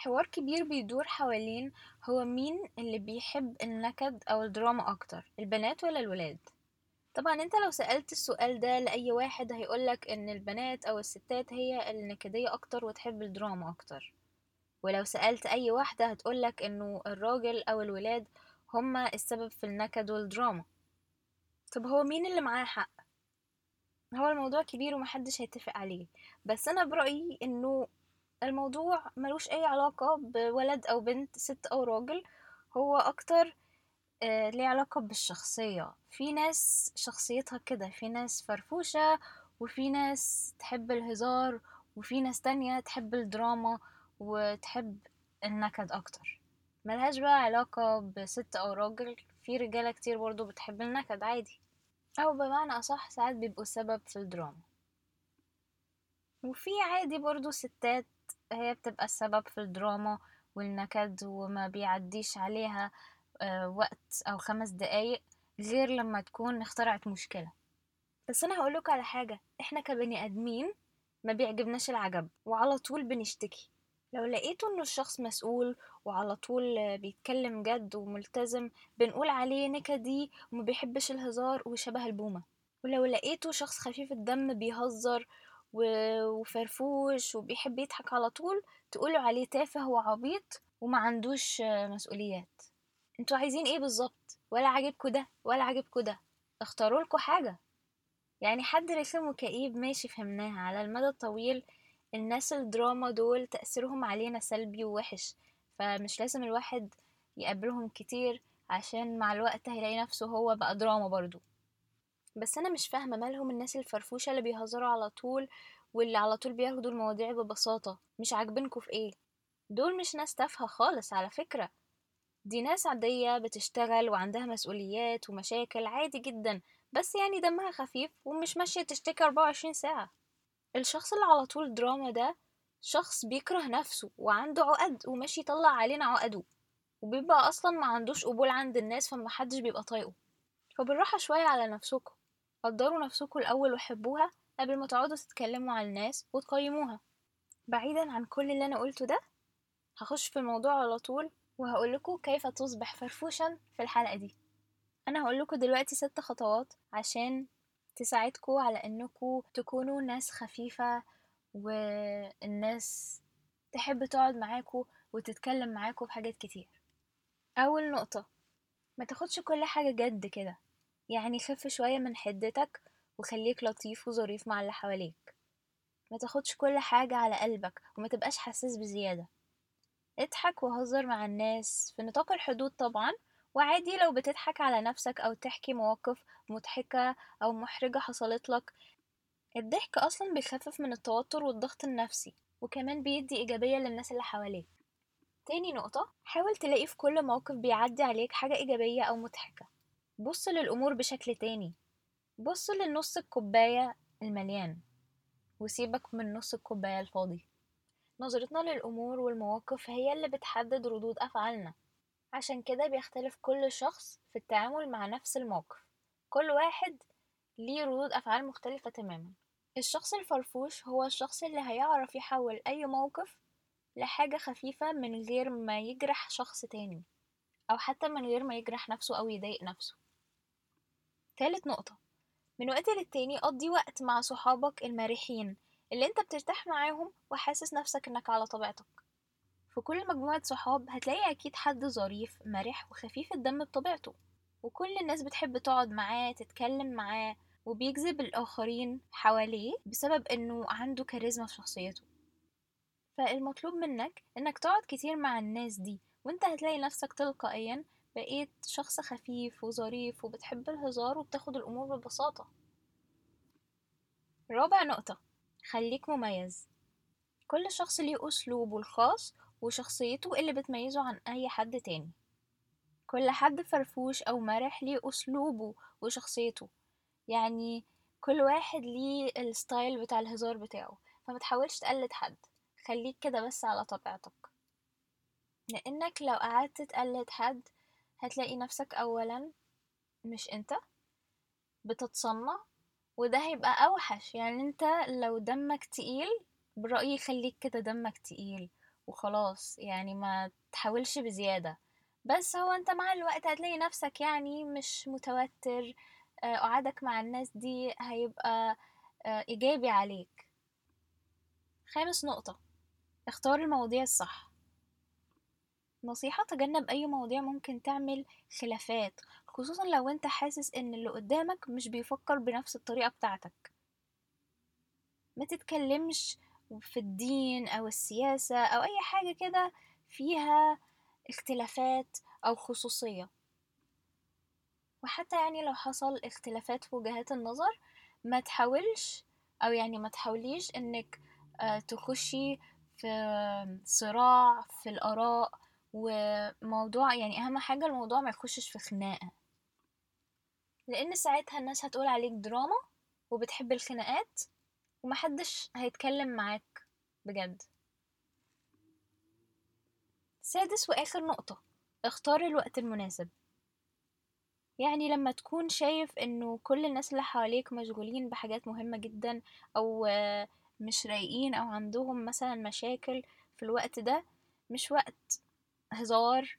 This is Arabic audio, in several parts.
حوار كبير بيدور حوالين هو مين اللي بيحب النكد أو الدراما أكتر البنات ولا الولاد؟ طبعا أنت لو سألت السؤال ده لأي واحد هيقولك إن البنات أو الستات هي النكدية أكتر وتحب الدراما أكتر. ولو سألت أي واحدة هتقولك إنه الراجل أو الولاد هما السبب في النكد والدراما. طب هو مين اللي معاه حق؟ هو الموضوع كبير ومحدش هيتفق عليه بس أنا برأيي إنه الموضوع ملوش أي علاقة بولد أو بنت ست أو راجل هو أكتر آه ليه علاقة بالشخصية. في ناس شخصيتها كده في ناس فرفوشة وفي ناس تحب الهزار وفي ناس تانية تحب الدراما وتحب النكد أكتر. ملهاش بقى علاقة بست أو راجل. في رجالة كتير برضو بتحب النكد عادي. أو بمعنى أصح ساعات بيبقوا سبب في الدراما. وفي عادي برضو ستات هي بتبقى السبب في الدراما والنكد وما بيعديش عليها آه، وقت أو خمس دقايق غير لما تكون اخترعت مشكلة. بس أنا هقولك على حاجة إحنا كبني آدمين ما بيعجبناش العجب وعلى طول بنشتكي. لو لقيتوا إنه الشخص مسؤول وعلى طول بيتكلم جد وملتزم بنقول عليه نكدي وما بيحبش الهزار وشبه البومة. ولو لقيته شخص خفيف الدم بيهزر وفرفوش وبيحب يضحك على طول تقولوا عليه تافه وعبيط وما عندوش مسؤوليات. أنتوا عايزين إيه بالظبط؟ ولا عاجبكوا ده ولا عاجبكوا ده. اختاروا لكم حاجة. يعني حد رخم وكئيب ماشي فهمناها. على المدى الطويل الناس الدراما دول تأثيرهم علينا سلبي ووحش. فمش لازم الواحد يقابلهم كتير عشان مع الوقت هيلاقي نفسه هو بقى دراما برضو. بس أنا مش فاهمة مالهم الناس الفرفوشة اللي بيهزروا على طول واللي على طول بياخدوا المواضيع ببساطة. مش عاجبينكوا في إيه؟ دول مش ناس تافهة خالص على فكرة. دي ناس عادية بتشتغل وعندها مسؤوليات ومشاكل عادي جدا بس يعني دمها خفيف ومش ماشية تشتكي 24 ساعة. الشخص اللي على طول دراما ده شخص بيكره نفسه وعنده عقد وماشي يطلع علينا عقده وبيبقى أصلا ما عندوش قبول عند الناس فمحدش بيبقى طايقه. فبالراحة شوية على نفسكم. قدروا نفسكم الأول وحبوها قبل ما تقعدوا تتكلموا على الناس وتقيموها. بعيدا عن كل اللي أنا قلته ده هخش في الموضوع على طول وهقولكوا كيف تصبح فرفوشا في الحلقة دي. أنا هقولكوا دلوقتي ست خطوات عشان تساعدكم على إنكم تكونوا ناس خفيفة والناس تحب تقعد معاكم وتتكلم معاكم في حاجات كتير. أول نقطة ما تاخدش كل حاجة جد كده. يعني خف شوية من حدتك وخليك لطيف وظريف مع اللي حواليك. ما تاخدش كل حاجة على قلبك وما تبقاش حساس بزيادة. اضحك وهزر مع الناس في نطاق الحدود طبعا وعادي لو بتضحك على نفسك أو تحكي مواقف مضحكة أو محرجة حصلت لك. الضحك أصلا بيخفف من التوتر والضغط النفسي وكمان بيدي إيجابية للناس اللي حواليك. تاني نقطة حاول تلاقي في كل موقف بيعدي عليك حاجة إيجابية أو مضحكة. بص للأمور بشكل تاني. بص للنص الكوباية المليان وسيبك من نص الكوباية الفاضي. نظرتنا للأمور والمواقف هي اللي بتحدد ردود أفعالنا. عشان كده بيختلف كل شخص في التعامل مع نفس الموقف. كل واحد ليه ردود أفعال مختلفة تماما. الشخص الفرفوش هو الشخص اللي هيعرف يحول أي موقف لحاجة خفيفة من غير ما يجرح شخص تاني أو حتى من غير ما يجرح نفسه أو يضايق نفسه. تالت نقطة. من وقت للتاني قضي وقت مع صحابك المريحين اللي انت بترتاح معاهم وحاسس نفسك انك على طبيعتك. في كل مجموعة صحاب هتلاقي أكيد حد ظريف مرح وخفيف الدم بطبيعته. وكل الناس بتحب تقعد معاه تتكلم معاه وبيجذب الآخرين حواليه بسبب إنه عنده كاريزما في شخصيته. فالمطلوب منك إنك تقعد كتير مع الناس دي وإنت هتلاقي نفسك تلقائيا بقيت شخص خفيف وظريف وبتحب الهزار وبتاخد الأمور ببساطة. رابع نقطة خليك مميز. كل شخص ليه أسلوبه الخاص وشخصيته اللي بتميزه عن أي حد تاني. كل حد فرفوش أو مرح ليه أسلوبه وشخصيته. يعني كل واحد ليه الستايل بتاع الهزار بتاعه فما تحاولش تقلد حد. خليك كده بس على طبيعتك. لأنك لو قعدت تقلد حد هتلاقي نفسك أولا مش أنت بتتصنع وده هيبقى أوحش. يعني أنت لو دمك تقيل برأيي خليك كده دمك تقيل وخلاص. يعني ما تحاولش بزيادة. بس هو أنت مع الوقت هتلاقي نفسك يعني مش متوتر آه، قعدك مع الناس دي هيبقى آه، إيجابي عليك. خامس نقطة اختار المواضيع الصح. نصيحة تجنب أي مواضيع ممكن تعمل خلافات خصوصا لو أنت حاسس إن اللي قدامك مش بيفكر بنفس الطريقة بتاعتك. ما تتكلمش في الدين أو السياسة أو أي حاجة كده فيها اختلافات أو خصوصية. وحتى يعني لو حصل اختلافات في وجهات النظر ما تحاولش أو يعني ما تحاوليش إنك آه، تخشي في صراع في الآراء وموضوع يعني أهم حاجة الموضوع ما يخشش في خناقة. لأن ساعتها الناس هتقول عليك دراما وبتحب الخناقات ومحدش هيتكلم معاك بجد. سادس وآخر نقطة اختار الوقت المناسب. يعني لما تكون شايف إنه كل الناس اللي حواليك مشغولين بحاجات مهمة جدا أو مش رايقين أو عندهم مثلا مشاكل في الوقت ده مش وقت هزار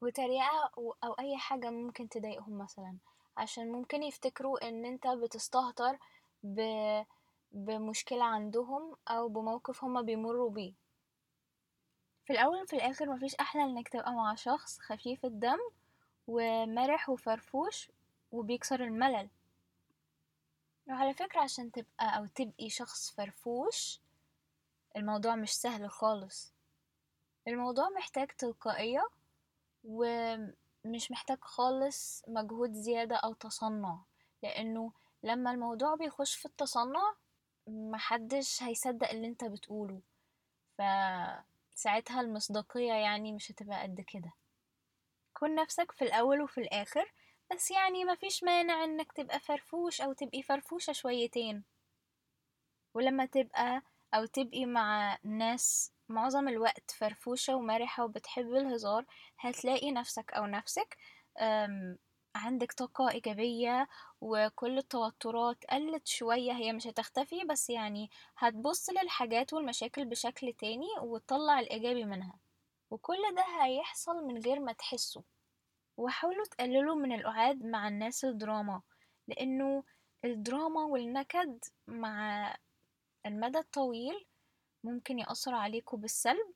وتريقة أو أي حاجة ممكن تضايقهم مثلا. عشان ممكن يفتكروا إن أنت بتستهتر ب... بمشكلة عندهم أو بموقف هما بيمروا بيه. في الأول وفي الآخر مفيش أحلى إنك تبقى مع شخص خفيف الدم ومرح وفرفوش وبيكسر الملل. وعلى فكرة عشان تبقى أو تبقي شخص فرفوش الموضوع مش سهل خالص. الموضوع محتاج تلقائية ومش محتاج خالص مجهود زيادة أو تصنع لأنه لما الموضوع بيخش في التصنع محدش هيصدق اللي أنت بتقوله. فساعتها المصداقية يعني مش هتبقى قد كده. كن نفسك في الأول وفي الآخر بس يعني مفيش مانع إنك تبقى فرفوش أو تبقي فرفوشة شويتين. ولما تبقى أو تبقي مع ناس معظم الوقت فرفوشة ومرحة وبتحب الهزار هتلاقي نفسك أو نفسك عندك طاقة إيجابية وكل التوترات قلت شوية هي مش هتختفي بس يعني هتبص للحاجات والمشاكل بشكل تاني وتطلع الإيجابي منها. وكل ده هيحصل من غير ما تحسه. وحاولوا تقللوا من القعاد مع الناس الدراما لأنه الدراما والنكد مع المدى الطويل ممكن يأثر عليكم بالسلب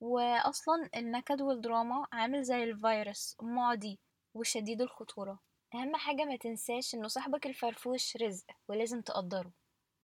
وأصلا النكد والدراما عامل زي الفيروس معدي وشديد الخطورة. أهم حاجة ما تنساش إنه صاحبك الفرفوش رزق ولازم تقدره.